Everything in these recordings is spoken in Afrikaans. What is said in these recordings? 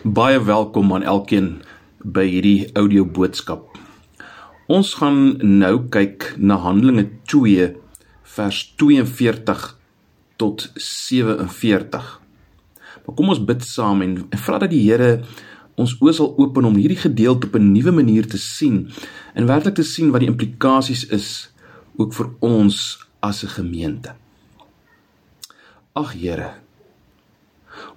Baie welkom aan elkeen by hierdie audio boodskap. Ons gaan nou kyk na Handelinge 2 vers 42 tot 47. Maar kom ons bid saam en, en vra dat die Here ons oë sal open om hierdie gedeelte op 'n nuwe manier te sien en werklik te sien wat die implikasies is ook vir ons as 'n gemeente. Ag Here,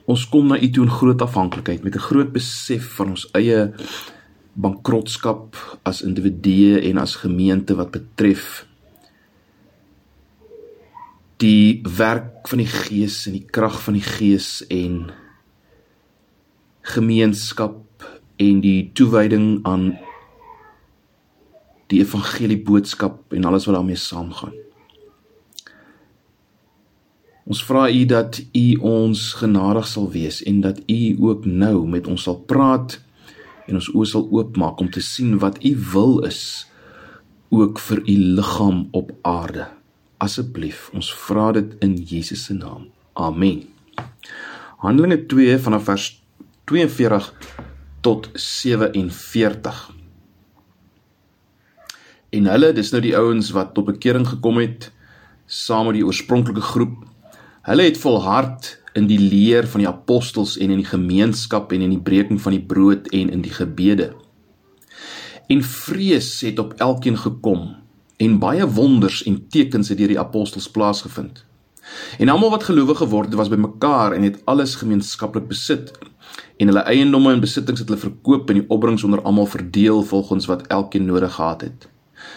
Ons kom na U toe in groot afhanklikheid met 'n groot besef van ons eie bankrotskap as individue en as gemeente wat betref die werk van die Gees en die krag van die Gees en gemeenskap en die toewyding aan die evangelie boodskap en alles wat daarmee saamgaan. Ons vra U dat U ons genadig sal wees en dat U ook nou met ons sal praat en ons oë sal oopmaak om te sien wat U wil is ook vir U liggaam op aarde. Asseblief, ons vra dit in Jesus se naam. Amen. Handelinge 2 vanaf vers 42 tot 47. En hulle, dis nou die ouens wat tot bekering gekom het saam met die oorspronklike groep Hulle het volhard in die leer van die apostels en in die gemeenskap en in die breking van die brood en in die gebede. En vrees het op elkeen gekom en baie wonders en tekens het deur die apostels plaasgevind. En almal wat gelowige geword het was bymekaar en het alles gemeenskaplik besit en hulle eiendomme en besittings het hulle verkoop en die opbrengs onder almal verdeel volgens wat elkeen nodig gehad het.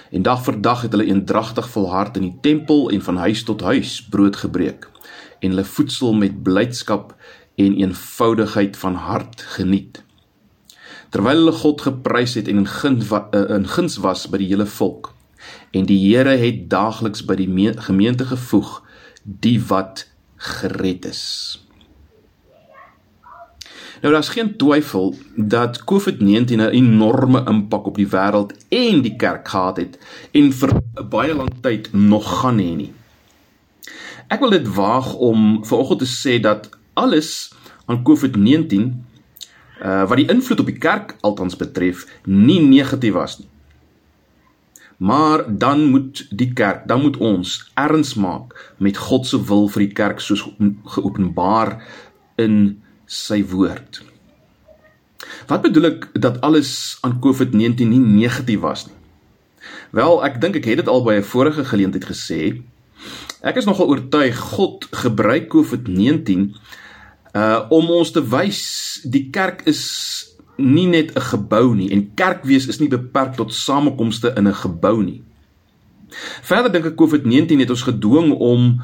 En dag vir dag het hulle eendragtig volhard in die tempel en van huis tot huis brood gebreek en hulle voedsel met blydskap en eenvoudigheid van hart geniet. Terwyl hulle God geprys het en in guns eh, in guns was by die hele volk. En die Here het daagliks by die gemeente gevoeg die wat gered is. Nou daar's geen twyfel dat COVID-19 'n enorme impak op die wêreld en die kerk gehad het en vir 'n baie lang tyd nog gaan hê nie. Ek wil dit waag om vanoggend te sê dat alles aan COVID-19 uh wat die invloed op die kerk althans betref, nie negatief was nie. Maar dan moet die kerk, dan moet ons erns maak met God se wil vir die kerk soos geopenbaar in sy woord. Wat bedoel ek dat alles aan COVID-19 nie negatief was nie? Wel, ek dink ek het dit al by 'n vorige geleentheid gesê, Ek is nogal oortuig God gebruik COVID-19 uh om ons te wys die kerk is nie net 'n gebou nie en kerkwees is nie beperk tot samekomste in 'n gebou nie. Verder dink ek COVID-19 het ons gedwing om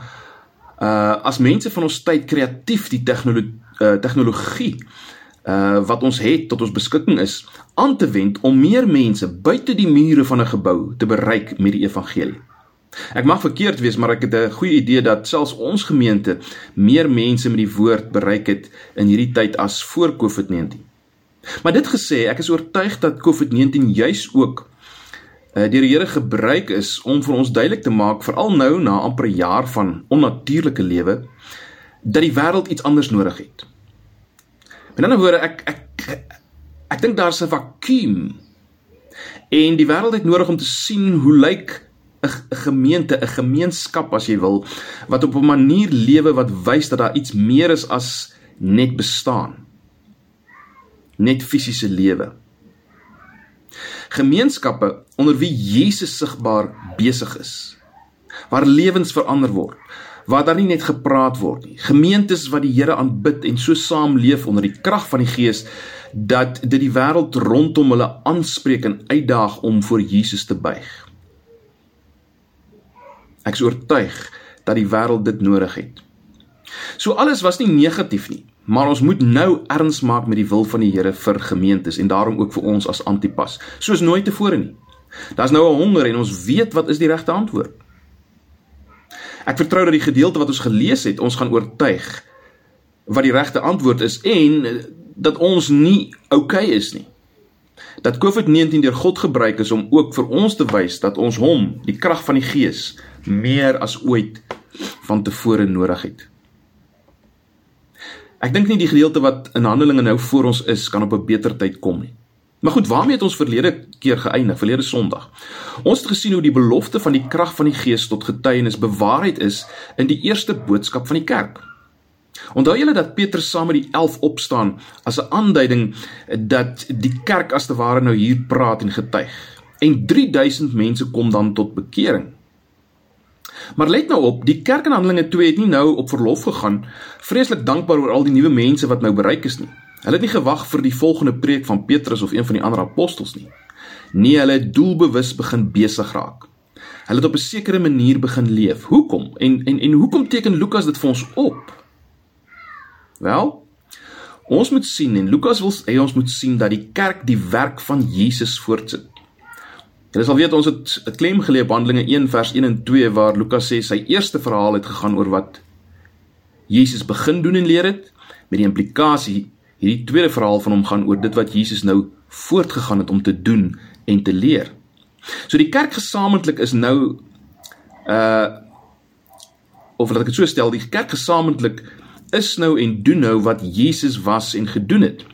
uh as mense van ons tyd kreatief die tegnologie uh, tegnologie uh wat ons het tot ons beskikking is aan te wend om meer mense buite die mure van 'n gebou te bereik met die evangelie. Ek mag verkeerd wees, maar ek het 'n goeie idee dat selfs ons gemeente meer mense met die woord bereik het in hierdie tyd as voor COVID-19. Maar dit gesê, ek is oortuig dat COVID-19 juis ook uh, deur die Here gebruik is om vir ons duidelik te maak veral nou na amper 'n jaar van onnatuurlike lewe dat die wêreld iets anders nodig het. Met ander woorde, ek ek ek, ek dink daar's 'n vakuum en die wêreld het nodig om te sien hoe lyk 'n gemeente, 'n gemeenskap as jy wil, wat op 'n manier lewe wat wys dat daar iets meer is as net bestaan. Net fisiese lewe. Gemeenskappe onder wie Jesus sigbaar besig is. Waar lewens verander word, waar daar nie net gepraat word nie. Gemeentes wat die Here aanbid en so saamleef onder die krag van die Gees dat dit die wêreld rondom hulle aanspreek en uitdaag om voor Jesus te buig. Ek is oortuig dat die wêreld dit nodig het. So alles was nie negatief nie, maar ons moet nou erns maak met die wil van die Here vir gemeentes en daarom ook vir ons as Antipas, soos nooit tevore nie. Daar's nou 'n honger en ons weet wat is die regte antwoord. Ek vertrou dat die gedeelte wat ons gelees het, ons gaan oortuig wat die regte antwoord is en dat ons nie oukei okay is nie dat COVID-19 deur God gebruik is om ook vir ons te wys dat ons hom, die krag van die Gees, meer as ooit van tevore nodig het. Ek dink nie die gedeelte wat in Handelinge nou voor ons is kan op 'n beter tyd kom nie. Maar goed, waarmee het ons verlede keer geëindig, verlede Sondag? Ons het gesien hoe die belofte van die krag van die Gees tot getuienis bewaarheid is in die eerste boodskap van die kerk. Onthou julle dat Petrus saam met die 11 opstaan as 'n aanduiding dat die kerk as te ware nou hier praat en getuig. En 3000 mense kom dan tot bekering. Maar let nou op, die kerk in Handelinge 2 het nie nou op verlof gegaan, vreeslik dankbaar oor al die nuwe mense wat nou bereik is nie. Hulle het nie gewag vir die volgende preek van Petrus of een van die ander apostels nie. Nee, hulle het doelbewus begin besig raak. Hulle het op 'n sekere manier begin leef. Hoekom? En en en hoekom teken Lukas dit vir ons op? Wel, ons moet sien en Lukas wil hê ons moet sien dat die kerk die werk van Jesus voortsit. Julle sal weet ons het 'n klem geleë op Handelinge 1 vers 1 en 2 waar Lukas sê sy eerste verhaal het gegaan oor wat Jesus begin doen en leer het met die implikasie hierdie tweede verhaal van hom gaan oor dit wat Jesus nou voortgegaan het om te doen en te leer. So die kerk gesamentlik is nou uh of laat ek dit so stel, die kerk gesamentlik is nou en doen nou wat Jesus was en gedoen het.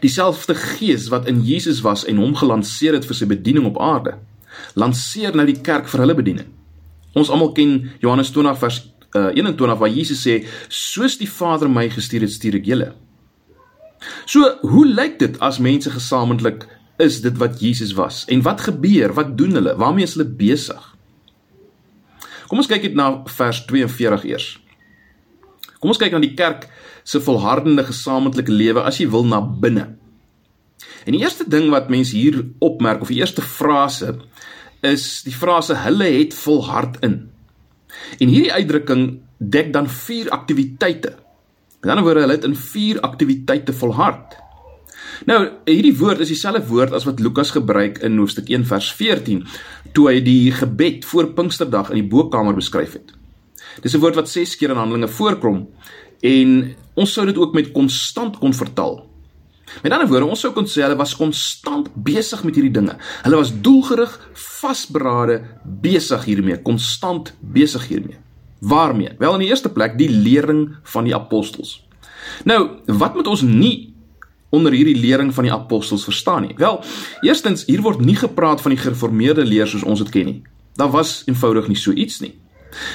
Dieselfde gees wat in Jesus was en hom gelanseer het vir sy bediening op aarde, lanseer nou die kerk vir hulle bediening. Ons almal ken Johannes 20 vers uh, 21 waar Jesus sê: "Soos die Vader my gestuur het, stuur ek julle." So, hoe lyk dit as mense gesamentlik is dit wat Jesus was? En wat gebeur? Wat doen hulle? Waarmee is hulle besig? Kom ons kyk net na vers 42 eers. Kom ons kyk na die kerk se volhardende gesamentlike lewe as jy wil na binne. En die eerste ding wat mense hier opmerk of die eerste frase is die frase hulle het volhard in. En hierdie uitdrukking dek dan vier aktiwiteite. Met ander woorde, hulle het in vier aktiwiteite volhard. Nou, hierdie woord is dieselfde woord as wat Lukas gebruik in hoofstuk 1 vers 14 toe hy die gebed voor Pinksterdag in die bokkamer beskryf het. Dis 'n woord wat 6 keer in Handelinge voorkom en ons sou dit ook met konstant kon vertaal. Met ander woorde, ons sou kon sê hulle was konstant besig met hierdie dinge. Hulle was doelgerig, vasberade besig hiermee, konstant besig hiermee. Waarmee? Wel in die eerste plek die lering van die apostels. Nou, wat moet ons nie onder hierdie lering van die apostels verstaan nie? Wel, eerstens, hier word nie gepraat van die gereformeerde leer soos ons dit ken nie. Daar was eenvoudig nie so iets nie.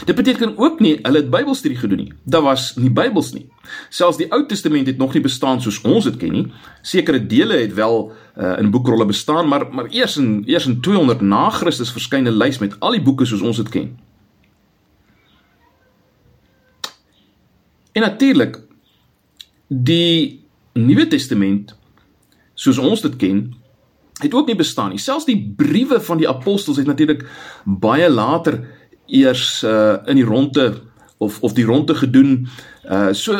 Dit beteken ook nie hulle het Bybelstudie gedoen nie. Daar was nie Bybels nie. Selfs die Ou Testament het nog nie bestaan soos ons dit ken nie. Sekere dele het wel uh, in boekrolle bestaan, maar maar eers in eers in 200 na Christus verskyn 'n lys met al die boeke soos ons dit ken. En natuurlik die Nuwe Testament soos ons dit ken het ook nie bestaan nie. Selfs die briewe van die apostels het natuurlik baie later eers uh in die ronde of of die ronde gedoen. Uh so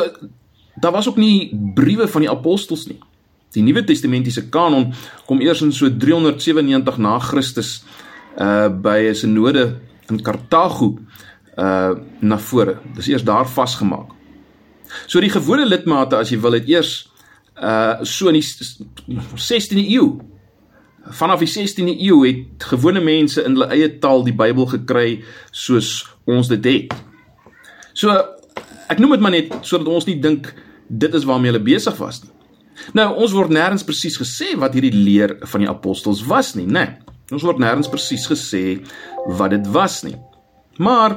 daar was ook nie briewe van die apostels nie. Die Nuwe Testamentiese kanon kom eers in so 397 na Christus uh by 'n sinode in Kartago uh na vore. Dis eers daar vasgemaak. So die gewone lidmate as jy wil het eers uh so in die 16de eeu vanaf die 16de eeu het gewone mense in hulle eie taal die Bybel gekry soos ons dit het. So ek noem dit maar net sodat ons nie dink dit is waarmee hulle besig was nie. Nou ons word nêrens presies gesê wat hierdie leer van die apostels was nie, né? Nee, ons word nêrens presies gesê wat dit was nie. Maar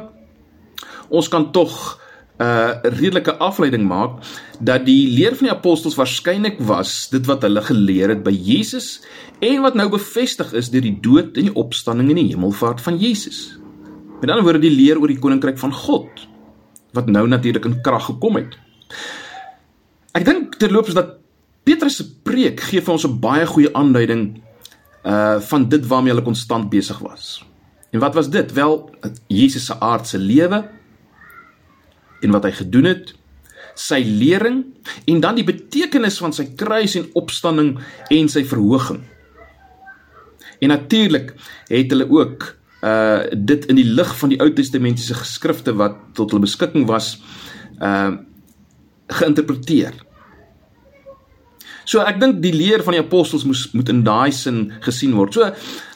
ons kan tog 'n uh, redelike afleiding maak dat die leer van die apostels waarskynlik was dit wat hulle geleer het by Jesus en wat nou bevestig is deur die dood en die opstanding en die hemelvaart van Jesus. Met ander woorde die leer oor die koninkryk van God wat nou natuurlik in krag gekom het. Ek dink terloops dat Petrus se preek gee vir ons 'n baie goeie aanduiding uh van dit waarmee hulle konstant besig was. En wat was dit? Wel Jesus se aardse lewe en wat hy gedoen het, sy lering en dan die betekenis van sy kruis en opstanding en sy verhoging. En natuurlik het hulle ook uh dit in die lig van die Ou Testamentiese geskrifte wat tot hulle beskikking was uh geïnterpreteer. So ek dink die leer van die apostels moes moet in daai sin gesien word. So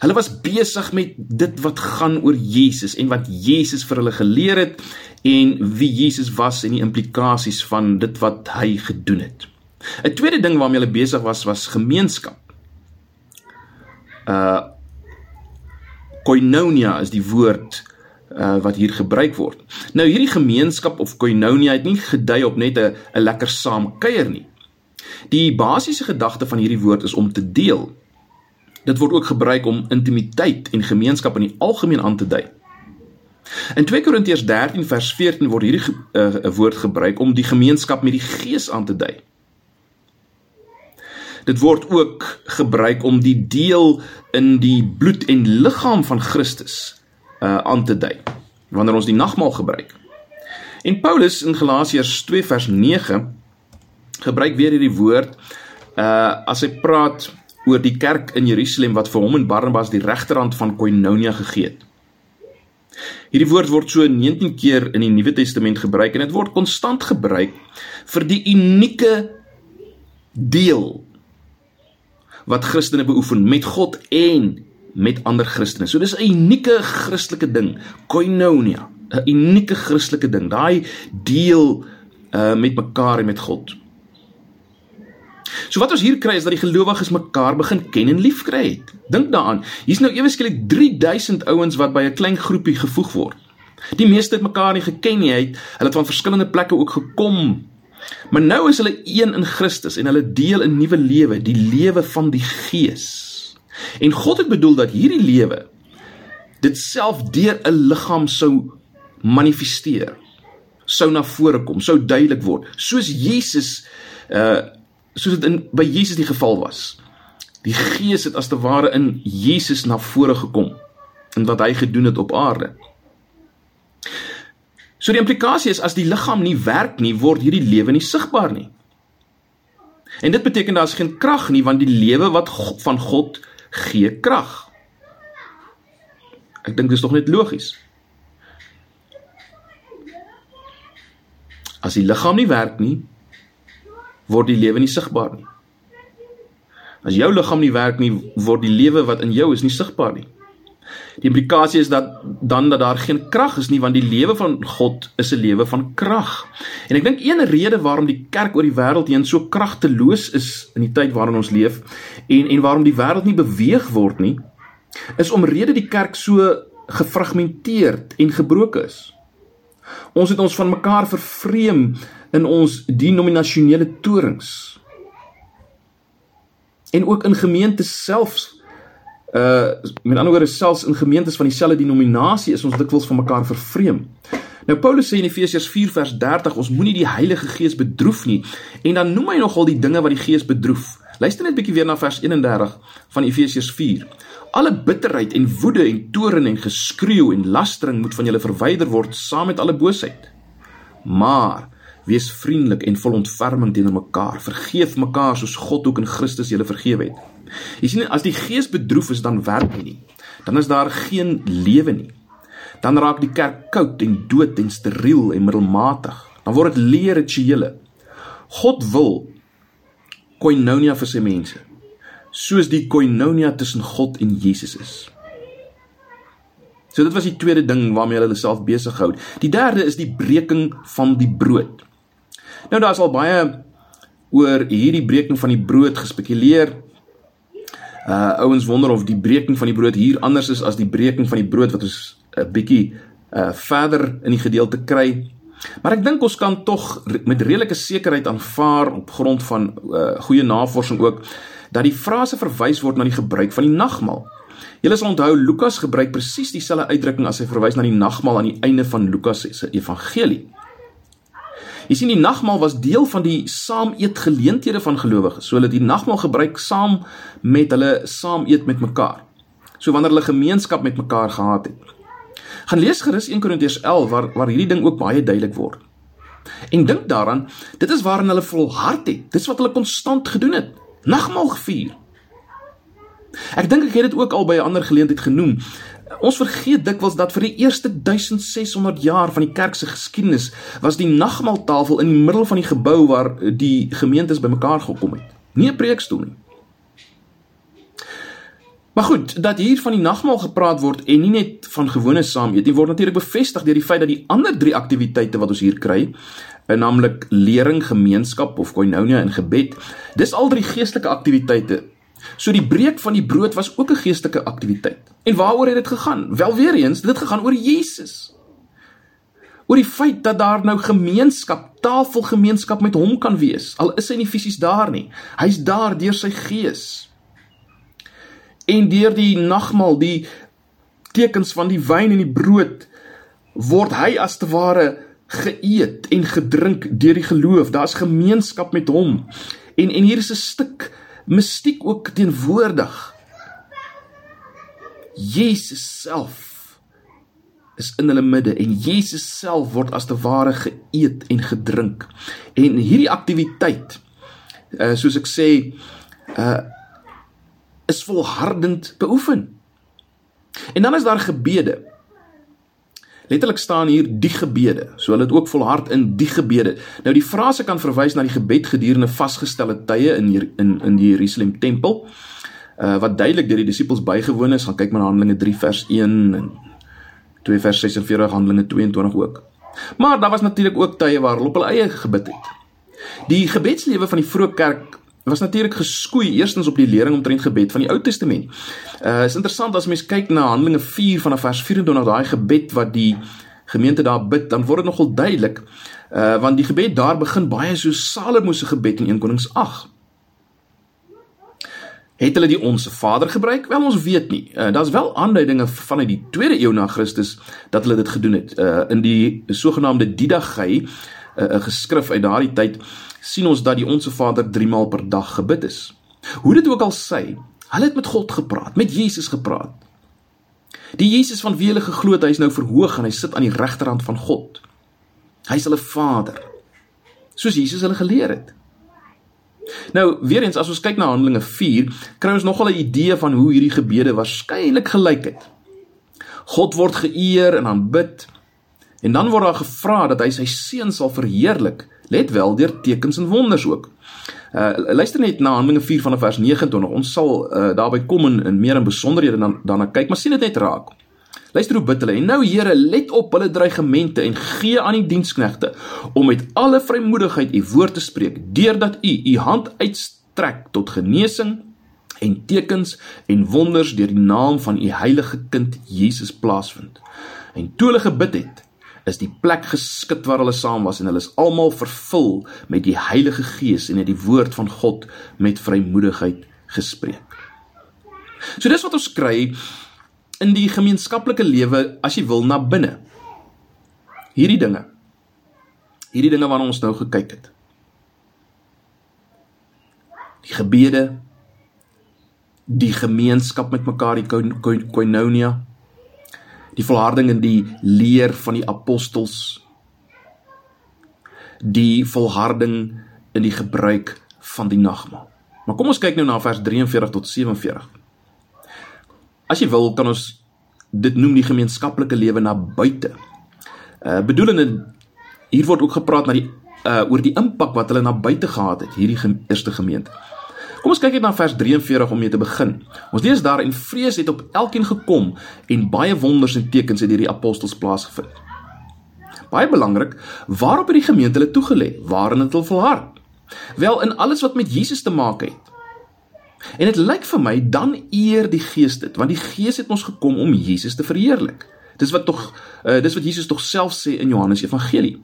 hulle was besig met dit wat gaan oor Jesus en wat Jesus vir hulle geleer het en wie Jesus was en die implikasies van dit wat hy gedoen het. 'n Tweede ding waarmee hulle besig was was gemeenskap. Uh koinonia is die woord uh wat hier gebruik word. Nou hierdie gemeenskap of koinonia het nie gedui op net 'n 'n lekker saam kuier nie. Die basiese gedagte van hierdie woord is om te deel. Dit word ook gebruik om intimiteit en gemeenskap in die algemeen aan te dui. In 2 Korintiërs 13 vers 14 word hierdie uh, woord gebruik om die gemeenskap met die Gees aan te dui. Dit word ook gebruik om die deel in die bloed en liggaam van Christus uh aan te dui wanneer ons die nagmaal gebruik. En Paulus in Galasiërs 2 vers 9 gebruik weer hierdie woord uh as hy praat oor die kerk in Jerusalem wat vir hom en Barnabas die regterhand van koinonia gegee het. Hierdie woord word so 19 keer in die Nuwe Testament gebruik en dit word konstant gebruik vir die unieke deel wat Christene beoefen met God en met ander Christene. So dis 'n unieke Christelike ding, koinonia, 'n unieke Christelike ding, daai deel uh met mekaar en met God. So wat ons hier kry is dat die gelowiges mekaar begin ken en liefkry het. Dink daaraan. Hier's nou ewe skielik 3000 ouens wat by 'n klein groepie gevoeg word. Die meeste het mekaar nie geken nie. Hulle het van verskillende plekke ook gekom. Maar nou is hulle een in Christus en hulle deel 'n nuwe lewe, die lewe van die Gees. En God het bedoel dat hierdie lewe dit self deur 'n liggaam sou manifesteer. Sou na vore kom, sou duidelik word, soos Jesus uh soos dit in by Jesus die geval was. Die Gees het as te ware in Jesus na vore gekom in wat hy gedoen het op aarde. So die implikasie is as die liggaam nie werk nie, word hierdie lewe nie sigbaar nie. En dit beteken daar's geen krag nie want die lewe wat van God gee krag. Ek dink dit is tog net logies. As die liggaam nie werk nie, word die lewe nie sigbaar nie. As jou liggaam nie werk nie, word die lewe wat in jou is nie sigbaar nie. Die implikasie is dat dan dat daar geen krag is nie want die lewe van God is 'n lewe van krag. En ek dink een rede waarom die kerk oor die wêreld heen so kragteloos is in die tyd waarin ons leef en en waarom die wêreld nie beweeg word nie, is omrede die kerk so gefragmenteerd en gebroken is. Ons het ons van mekaar vervreem in ons denominasionele torings. En ook in gemeentes selfs uh met ander woorde selfs in gemeentes van dieselfde denominasie is ons dikwels van mekaar vervreem. Nou Paulus sê in Efesiërs 4 vers 30 ons moenie die Heilige Gees bedroef nie en dan noem hy nogal die dinge wat die Gees bedroef. Luister net bietjie weer na vers 31 van Efesiërs 4. Alle bitterheid en woede en toorn en geskreeu en lastering moet van julle verwyder word saam met alle boosheid. Maar wees vriendelik en vol ontferming teenoor mekaar. Vergeef mekaar soos God ook in Christus julle vergewe het. Jy sien as die gees bedroef is dan werk hy nie. Dan is daar geen lewe nie. Dan raak die kerk koud en dood en steriel en middelmatig. Dan word dit leer rituele. God wil koinonia vir sy mense. Soos die koinonia tussen God en Jesus is. So dit was die tweede ding waarmee hulle self besig hou. Die derde is die breking van die brood. Nou daar's al baie oor hierdie breking van die brood gespekuleer. Uh ouens wonder of die breking van die brood hier anders is as die breking van die brood wat ons 'n uh, bietjie uh verder in die gedeelte kry. Maar ek dink ons kan tog met redelike sekerheid aanvaar op grond van uh goeie navorsing ook dat die frase verwys word na die gebruik van die nagmaal. Julle sal onthou Lukas gebruik presies dieselfde uitdrukking as hy verwys na die nagmaal aan die einde van Lukas se evangelie. Jy sien die nagmaal was deel van die saam eet geleenthede van gelowiges. So hulle het die nagmaal gebruik saam met hulle saam eet met mekaar. So wanneer hulle gemeenskap met mekaar gehad het. Gaan lees gerus 1 Korintiërs 11 waar waar hierdie ding ook baie duidelik word. En dink daaraan, dit is waarin hulle volhard het. Dis wat hulle konstant gedoen het. Nagmaal gevier. Ek dink ek het dit ook al by 'n ander geleentheid genoem. Ons vergeet dikwels dat vir die eerste 1600 jaar van die kerk se geskiedenis was die nagmaaltafel in die middel van die gebou waar die gemeentes bymekaar gekom het. nie 'n preekstoel nie. Maar goed, dat hier van die nagmaal gepraat word en nie net van gewone saam eet nie, word natuurlik bevestig deur die feit dat die ander drie aktiwiteite wat ons hier kry, en naamlik lering, gemeenskap of koinonia en gebed, dis al drie geestelike aktiwiteite. So die breek van die brood was ook 'n geestelike aktiwiteit. En waaroor het dit gegaan? Wel weer eens, dit gegaan oor Jesus oor die feit dat daar nou gemeenskap, tafelgemeenskap met hom kan wees. Al is hy nie fisies daar nie. Hy's daar deur sy gees. En deur die nagmaal, die tekens van die wyn en die brood word hy as te ware geëet en gedrink deur die geloof. Daar's gemeenskap met hom. En en hier is 'n stuk mistiek ook teenwoordig. Jesus self is in hulle midde en Jesus self word as te ware geëet en gedrink. En hierdie aktiwiteit uh soos ek sê uh is volhardend beoefen. En dan is daar gebede. Letterlik staan hier die gebede. So hulle het ook volhard in die gebede. Nou die frase kan verwys na die gebed gedurende vasgestelde tye in hier, in in die Jerusalem tempel. Uh wat duidelik deur die disippels bygewoon is. Gaan kyk maar na Handelinge 3 vers 1 en 2 vers 46 Handelinge 22 ook. Maar daar was natuurlik ook tye waar hulle op hulle eie gebid het. Die gebedslewe van die vroeë kerk was natuurlik geskoei eerstens op die lering omtrent gebed van die Ou Testament. Uh is interessant as mens kyk na Handelinge 4 vanaf vers 24 daai gebed wat die gemeente daar bid, dan word dit nogal duidelik. Uh want die gebed daar begin baie so Salomo se gebed in 1 Konings 8. Het hulle die onsse Vader gebruik? Wel ons weet nie. Uh, Daar's wel aanduidinge vanuit die 2de eeu na Christus dat hulle dit gedoen het. Uh in die sogenaamde Didagai, uh, 'n uh, geskrif uit daardie tyd, sien ons dat die onsse Vader 3 maal per dag gebid is. Hoe dit ook al sê, hulle het met God gepraat, met Jesus gepraat. Die Jesus van wie hulle geglo het, hy is nou verhoog en hy sit aan die regterhand van God. Hy is hulle Vader. Soos Jesus hulle geleer het. Nou, weer eens as ons kyk na Handelinge 4, kry ons nogal 'n idee van hoe hierdie gebede waarskynlik gelyk het. God word geëer en aanbid. En dan word daar gevra dat hy sy seun sal verheerlik, let wel deur tekens en wonders ook. Uh luister net na Handelinge 4 vanaf vers 29. Ons sal uh, daarby kom in, in meer in besonderhede dan dan kyk, maar sien dit net raak. Luister hoe bid hulle. En nou Here, let op hulle dreigemente en gee aan die diensknegte om met alle vrymoedigheid u woord te spreek, deurdat u u hand uitstrek tot genesing en tekens en wonders deur die naam van u heilige kind Jesus plaasvind. En toe hulle gebid het, is die plek geskit waar hulle saam was en hulle is almal vervul met die Heilige Gees en het die woord van God met vrymoedigheid gespreek. So dis wat ons kry in die gemeenskaplike lewe as jy wil na binne. Hierdie dinge. Hierdie dinge waarna ons nou gekyk het. Die gebede, die gemeenskap met mekaar, die koinonia, die volharding in die leer van die apostels, die volharding in die gebruik van die nagmaal. Maar kom ons kyk nou na vers 43 tot 47. As jy wil, kan ons dit noem die gemeenskaplike lewe na buite. Uh bedoelende hier word ook gepraat na die uh oor die impak wat hulle na buite gehad het, hierdie ge eerste gemeente. Kom ons kyk net na vers 43 om mee te begin. Ons lees daar en vrees het op elkeen gekom en baie wonders en tekens het hierdie apostels plaasgevind. Baie belangrik, waarop het die gemeente hulle toegelê? Waarin het hulle volhard? Wel in alles wat met Jesus te maak het. En dit lyk vir my dan eer die Gees dit, want die Gees het ons gekom om Jesus te verheerlik. Dis wat tog uh, dis wat Jesus tog self sê in Johannes Evangelie.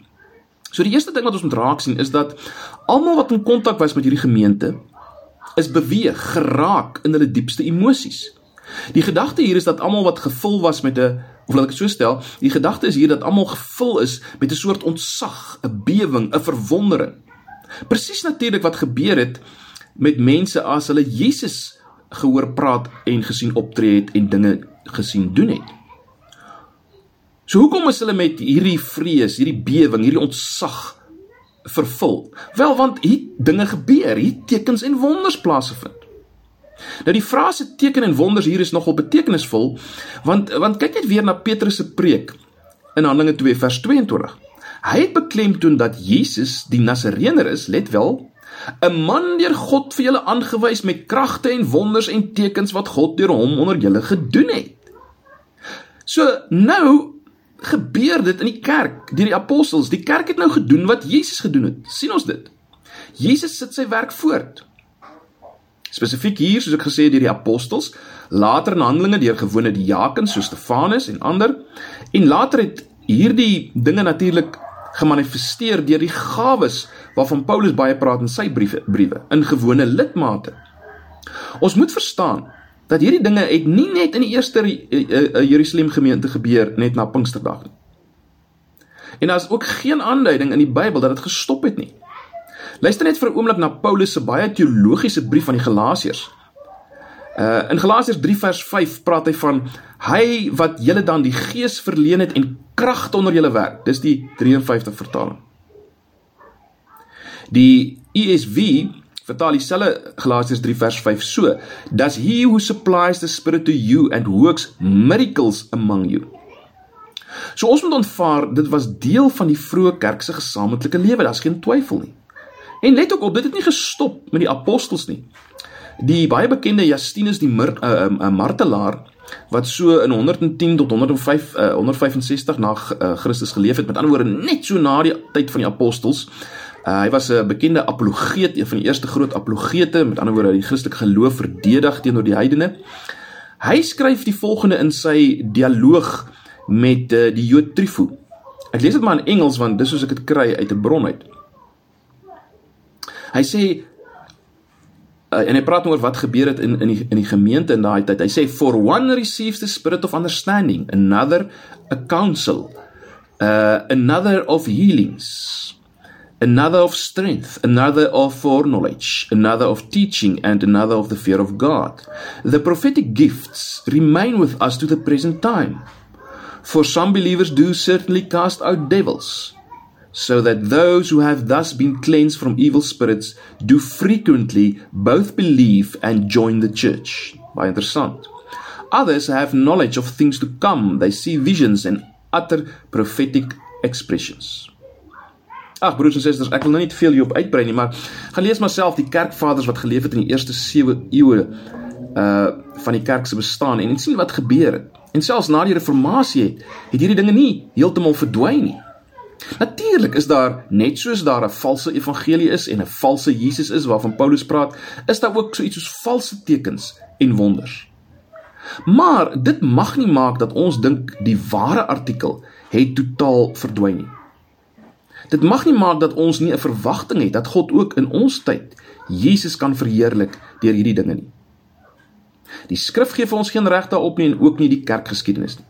So die eerste ding wat ons moet raak sien is dat almal wat in kontak was met hierdie gemeente is beweeg, geraak in hulle diepste emosies. Die gedagte hier is dat almal wat gevul was met 'n of laat ek dit so stel, die gedagte is hier dat almal gevul is met 'n soort ontzag, 'n bewering, 'n verwondering. Presies natuurlik wat gebeur het met mense as hulle Jesus gehoor praat en gesien optree het en dinge gesien doen het. So hoekom is hulle met hierdie vrees, hierdie bewering, hierdie ontzag vervul? Wel want hier dinge gebeur, hier tekens en wonders plaasvind. Nou die frase teken en wonders hier is nogal betekenisvol want want kyk net weer na Petrus se preek in Handelinge 2 vers 22. Hy het beklemtoon dat Jesus die Nasareëner is, let wel, 'n man deur God vir julle aangewys met kragte en wonders en tekens wat God deur hom onder julle gedoen het. So nou gebeur dit in die kerk deur die apostels. Die kerk het nou gedoen wat Jesus gedoen het. sien ons dit? Jesus sit sy werk voort. Spesifiek hier, soos ek gesê het, deur die apostels, later in Handelinge deur gewone diakens soos Stefanus en ander, en later het hierdie dinge natuurlik gemanifesteer deur die gawes waarvan Paulus baie praat in sy briewe, briewe in gewone lidmate. Ons moet verstaan dat hierdie dinge het nie net in die eerste eh, eh, Jerusalem gemeente gebeur net na Pinksterdag nie. En daar is ook geen aanduiding in die Bybel dat dit gestop het nie. Luister net vir 'n oomblik na Paulus se baie teologiese brief aan die Galasiërs. Uh in Galasiërs 3 vers 5 praat hy van hy wat julle dan die gees verleen het en krag onder julle werk. Dis die 53 vertaling. Die ESV vertaal dieselfde Galasiërs 3 vers 5 so: "Does he who supplies the spirit to you and works miracles among you?" So ons moet ontvaar dit was deel van die vroeë kerk se gesamentlike lewe, daar's geen twyfel nie. En let ook op, dit het nie gestop met die apostels nie. Die baie bekende Justinus die Mir, uh, uh, martelaar wat so in 110 tot 105 uh, 165 na uh, Christus geleef het, met ander woorde net so na die tyd van die apostels. Uh, hy was 'n bekende apologeet, een van die eerste groot apologete, met ander woorde die Christelike geloof verdedig teenoor die heidene. Hy skryf die volgende in sy dialoog met uh, die Jood Trifo. Ek lees dit maar in Engels want dis soos ek dit kry uit 'n bron uit. Hy sê uh, en hy praat oor wat gebeur het in in die in die gemeente in daai tyd. Hy sê for one receives the spirit of understanding, another a counsel, uh another of healings, another of strength, another of foreknowledge, another of teaching and another of the fear of God. The prophetic gifts remain with us to the present time. For some believers do certainly cast out devils so that those who have thus been cleansed from evil spirits do frequently both believe and join the church. Baie interessant. Others have knowledge of things to come. They see visions and utter prophetic expressions. Ag broers en susters, ek wil nou nie te veel hierop uitbrei nie, maar gaan lees maar self die kerkvaders wat geleef het in die eerste 7 eeue uh van die kerk se bestaan en sien wat gebeur het. En selfs na die reformatie het, het hierdie dinge nie heeltemal verdwyn nie. Natuurlik is daar net soos daar 'n valse evangelie is en 'n valse Jesus is waarvan Paulus praat, is daar ook so iets soos valse tekens en wonders. Maar dit mag nie maak dat ons dink die ware artikel het totaal verdwyn nie. Dit mag nie maak dat ons nie 'n verwagting het dat God ook in ons tyd Jesus kan verheerlik deur hierdie dinge nie. Die skrif gee vir ons geen reg daarop nie en ook nie die kerkgeskiedenis nie.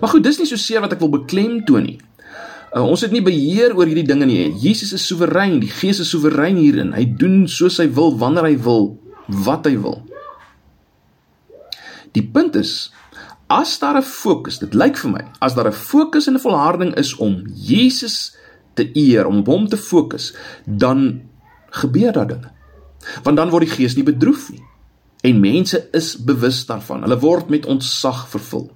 Maar goed, dis nie so seer wat ek wil beklemtoon nie. Uh, ons het nie beheer oor hierdie dinge nie. Jesus is soewerein, die Gees is soewerein hierin. Hy doen soos hy wil, wanneer hy wil, wat hy wil. Die punt is as daar 'n fokus, dit lyk vir my, as daar 'n fokus en 'n volharding is om Jesus te eer, om op hom te fokus, dan gebeur daar dinge. Want dan word die Gees nie bedroef nie en mense is bewus daarvan. Hulle word met ontzag vervul.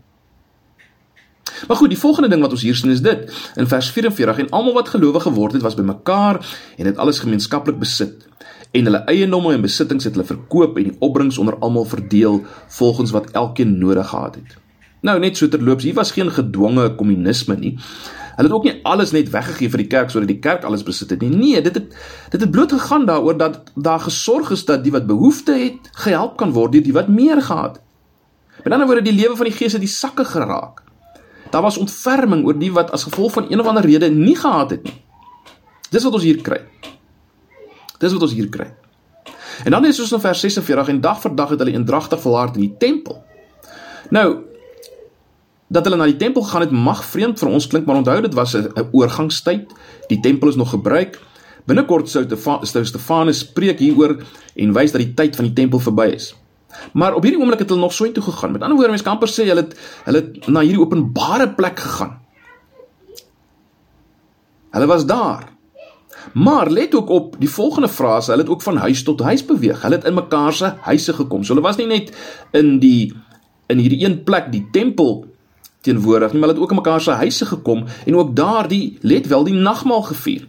Maar goed, die volgende ding wat ons hier sien is dit. In vers 44 en almal wat gelowig geword het, was bymekaar en het alles gemeenskaplik besit. En hulle eiendomme en besittings het hulle verkoop en die opbrengs onder almal verdeel volgens wat elkeen nodig gehad het. Nou net so terloops, hier was geen gedwonge kommunisme nie. Hulle het ook nie alles net weggegee vir die kerk sodat die kerk alles besit het nie. Nee, dit het dit het bloot gegaan daaroor dat daar gesorg is dat die wat behoefte het, gehelp kan word deur die wat meer gehad. Met ander woorde, die lewe van die gees het die sakke geraak. Daar was ontferming oor die wat as gevolg van een of ander rede nie gehad het nie. Dis wat ons hier kry. Dis wat ons hier kry. En dan is ons in vers 46 en dag vir dag het hulle eendragtig volhard in die tempel. Nou dat hulle na die tempel gegaan het mag vreemd vir ons klink, maar onthou dit was 'n oorgangstyd. Die tempel is nog gebruik. Binnekort sou Stefanus preek hieroor en wys dat die tyd van die tempel verby is. Maar op hierdie oomblik het hulle nog so intoe gegaan. Met ander woorde, mens kan sê hulle het hulle het na hierdie openbare plek gegaan. Hulle was daar. Maar let ook op die volgende frase, hulle het ook van huis tot huis beweeg. Hulle het in mekaar se huise gekom. So hulle was nie net in die in hierdie een plek, die tempel teenwoordig nie, maar hulle het ook in mekaar se huise gekom en ook daar die let wel die nagmaal gevier.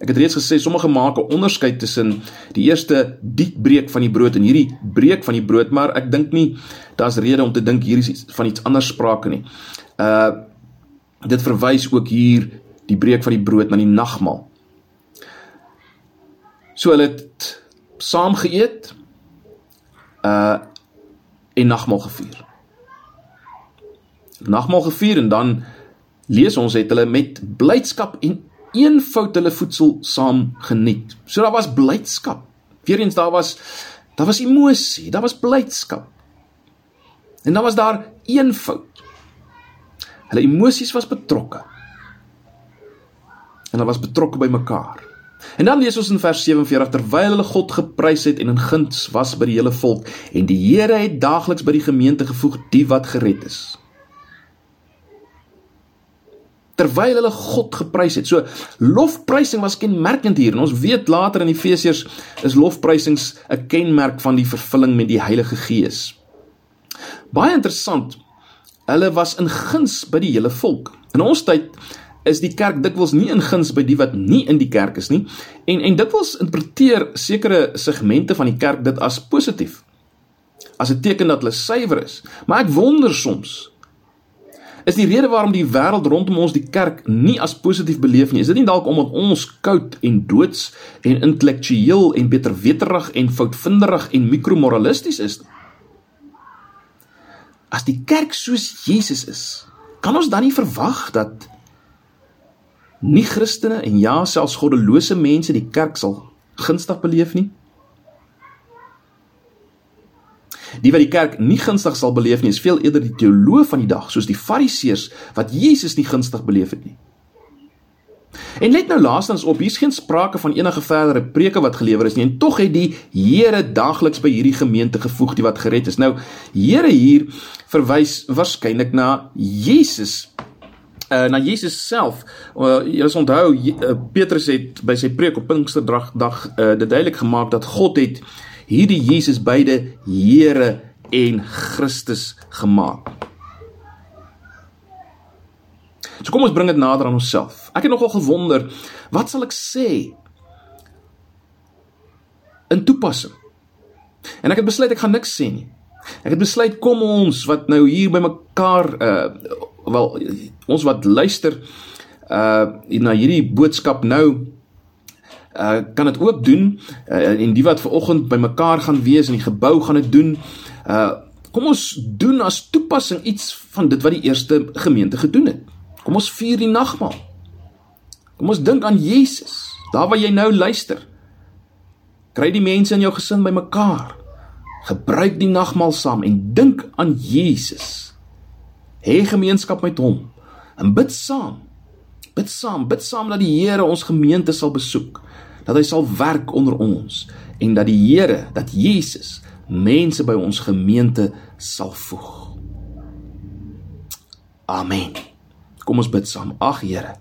Ek het reeds gesê sommige maak 'n onderskeid tussen die eerste diep breek van die brood en hierdie breek van die brood, maar ek dink nie daar's rede om te dink hier is van iets anders sprake nie. Uh dit verwys ook hier die breek van die brood na die nagmaal. So hulle het saam geëet uh en nagmaal gevier. Nagmaal gevier en dan lees ons het hulle met blydskap en eenvoud hulle voedsel saam geniet. So daar was blydskap. Weerens daar was daar was emosie, daar was blydskap. En dan was daar eenvoud. Hulle emosies was betrokke. En hulle was betrokke by mekaar. En dan lees ons in vers 47 terwyl hulle God geprys het en in guns was by die hele volk en die Here het daagliks by die gemeente gevoeg die wat gered is. Terwyl hulle God geprys het. So lofprysing was kenmerkend hier en ons weet later in Efesiërs is lofprysings 'n kenmerk van die vervulling met die Heilige Gees. Baie interessant. Hulle was in guns by die hele volk. In ons tyd is die kerk dikwels nie in guns by die wat nie in die kerk is nie en en dikwels interpreteer sekere segmente van die kerk dit as positief as 'n teken dat hulle suiwer is maar ek wonder soms is die rede waarom die wêreld rondom ons die kerk nie as positief beleef nie is dit nie dalk omdat ons koud en doods en intellektueel en beterweterig en foutvinderig en mikromoralisties is as die kerk soos Jesus is kan ons dan nie verwag dat nie Christene en ja selfs goddelose mense die kerk sal gunstig beleef nie. Die wat die kerk nie gunstig sal beleef nie, is veel eerder die teoloë van die dag, soos die Fariseërs wat Jesus nie gunstig beleef het nie. En let nou laastens op, hier's geen sprake van enige verdere preke wat gelewer is nie en tog het die Here daagliks by hierdie gemeente gevoeg die wat gered is. Nou, Here hier verwys waarskynlik na Jesus uh, na Jesus self. Uh, jy sal onthou uh, Petrus het by sy preek op Pinksterdag dag uh, dit duidelik gemaak dat God het hierdie Jesus beide Here en Christus gemaak. So kom ons bring dit nader aan onsself. Ek het nogal gewonder, wat sal ek sê in toepassing? En ek het besluit ek gaan niks sê nie. Ek het besluit kom ons wat nou hier by mekaar uh wel ons wat luister uh na hierdie boodskap nou uh kan dit ook doen uh, en die wat ver oggend by mekaar gaan wees in die gebou gaan dit doen. Uh kom ons doen as toepassing iets van dit wat die eerste gemeente gedoen het. Kom ons vier die nagmaal. Kom ons dink aan Jesus. Daar waar jy nou luister. Kry die mense in jou gesin by mekaar. Gebruik die nagmaal saam en dink aan Jesus. Hê gemeenskap met hom en bid saam. Bid saam, bid saam dat die Here ons gemeente sal besoek, dat hy sal werk onder ons en dat die Here, dat Jesus mense by ons gemeente sal voeg. Amen. Kom ons bid saam. Ag Here,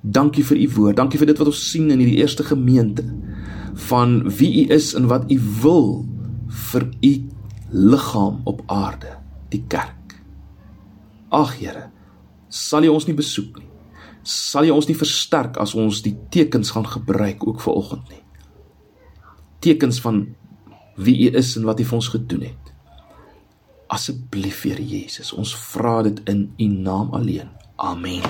dankie vir u woord. Dankie vir dit wat ons sien in hierdie eerste gemeente van wie u is en wat u wil vir u liggaam op aarde, die kerk. Ag Here, sal U ons nie besoek nie. Sal U ons nie versterk as ons die tekens gaan gebruik ook vir oggend nie. Tekens van wie U is en wat U vir ons gedoen het. Asseblief Here Jesus, ons vra dit in U naam alleen. Amen.